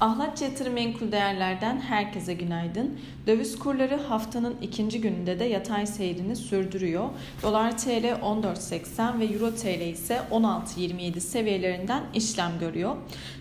Ahlatçı Yatırım Menkul Değerler'den herkese günaydın. Döviz kurları haftanın ikinci gününde de yatay seyrini sürdürüyor. Dolar TL 14.80 ve Euro TL ise 16.27 seviyelerinden işlem görüyor.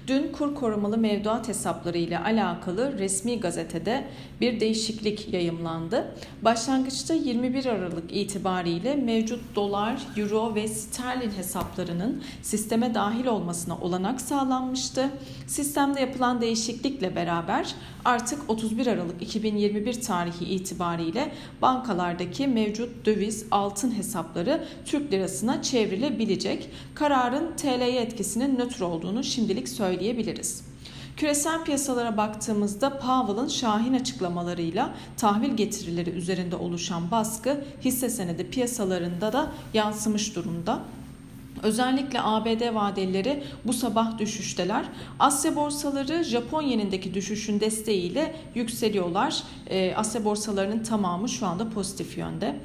Dün kur korumalı mevduat hesapları ile alakalı resmi gazetede bir değişiklik yayımlandı. Başlangıçta 21 Aralık itibariyle mevcut dolar, euro ve sterlin hesaplarının sisteme dahil olmasına olanak sağlanmıştı. Sistemde yapılan değişiklikle beraber artık 31 Aralık 2021 tarihi itibariyle bankalardaki mevcut döviz altın hesapları Türk lirasına çevrilebilecek. Kararın TL'ye etkisinin nötr olduğunu şimdilik söyleyebiliriz. Küresel piyasalara baktığımızda Powell'ın şahin açıklamalarıyla tahvil getirileri üzerinde oluşan baskı hisse senedi piyasalarında da yansımış durumda. Özellikle ABD vadeleri bu sabah düşüşteler. Asya borsaları Japon yenindeki düşüşün desteğiyle yükseliyorlar. E, Asya borsalarının tamamı şu anda pozitif yönde.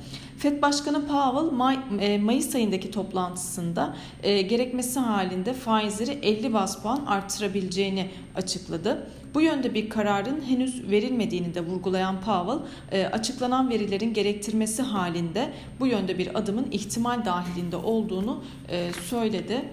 FED Başkanı Powell May, e, Mayıs ayındaki toplantısında e, gerekmesi halinde faizleri 50 bas puan arttırabileceğini açıkladı. Bu yönde bir kararın henüz verilmediğini de vurgulayan Powell, e, açıklanan verilerin gerektirmesi halinde bu yönde bir adımın ihtimal dahilinde olduğunu e, söyledi.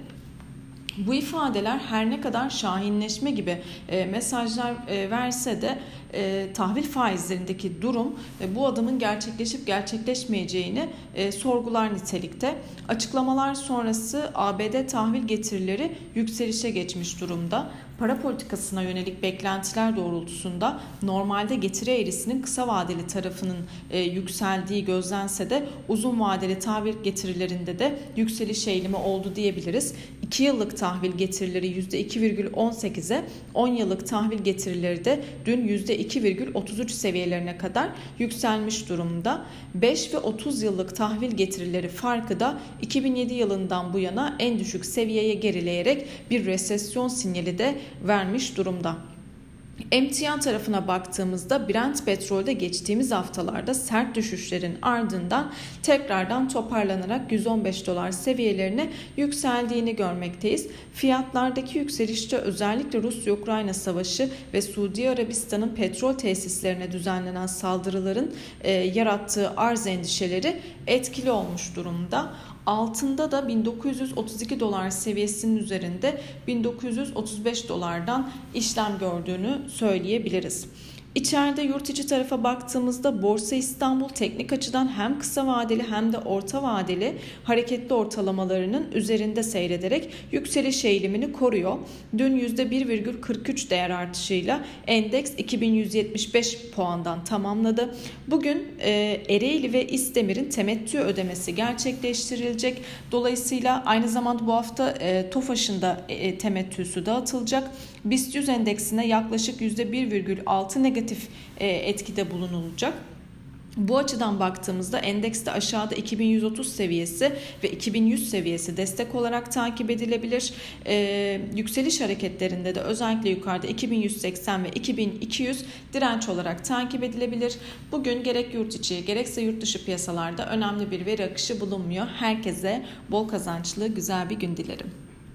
Bu ifadeler her ne kadar şahinleşme gibi e, mesajlar e, verse de e, tahvil faizlerindeki durum bu adımın gerçekleşip gerçekleşmeyeceğini sorgular nitelikte. Açıklamalar sonrası ABD tahvil getirileri yükselişe geçmiş durumda para politikasına yönelik beklentiler doğrultusunda normalde getiri eğrisinin kısa vadeli tarafının yükseldiği gözlense de uzun vadeli tahvil getirilerinde de yükseliş eğilimi oldu diyebiliriz. 2 yıllık tahvil getirileri %2,18'e 10 yıllık tahvil getirileri de dün %2,33 seviyelerine kadar yükselmiş durumda. 5 ve 30 yıllık tahvil getirileri farkı da 2007 yılından bu yana en düşük seviyeye gerileyerek bir resesyon sinyali de vermiş durumda. Emtia tarafına baktığımızda Brent petrolde geçtiğimiz haftalarda sert düşüşlerin ardından tekrardan toparlanarak 115 dolar seviyelerine yükseldiğini görmekteyiz. Fiyatlardaki yükselişte özellikle Rusya-Ukrayna savaşı ve Suudi Arabistan'ın petrol tesislerine düzenlenen saldırıların e, yarattığı arz endişeleri etkili olmuş durumda. Altında da 1932 dolar seviyesinin üzerinde 1935 dolardan işlem gördüğünü söyleyebiliriz. İçeride yurt içi tarafa baktığımızda Borsa İstanbul teknik açıdan hem kısa vadeli hem de orta vadeli hareketli ortalamalarının üzerinde seyrederek yükseliş eğilimini koruyor. Dün %1,43 değer artışıyla endeks 2175 puandan tamamladı. Bugün e, Ereğli ve İstemir'in temettü ödemesi gerçekleştirilecek. Dolayısıyla aynı zamanda bu hafta e, TOFAŞ'ın da e, temettüsü dağıtılacak. BIST 100 endeksine yaklaşık %1,6 negatif e, etkide bulunulacak. Bu açıdan baktığımızda endekste aşağıda 2130 seviyesi ve 2100 seviyesi destek olarak takip edilebilir. Ee, yükseliş hareketlerinde de özellikle yukarıda 2180 ve 2200 direnç olarak takip edilebilir. Bugün gerek yurt içi gerekse yurt dışı piyasalarda önemli bir veri akışı bulunmuyor. Herkese bol kazançlı güzel bir gün dilerim.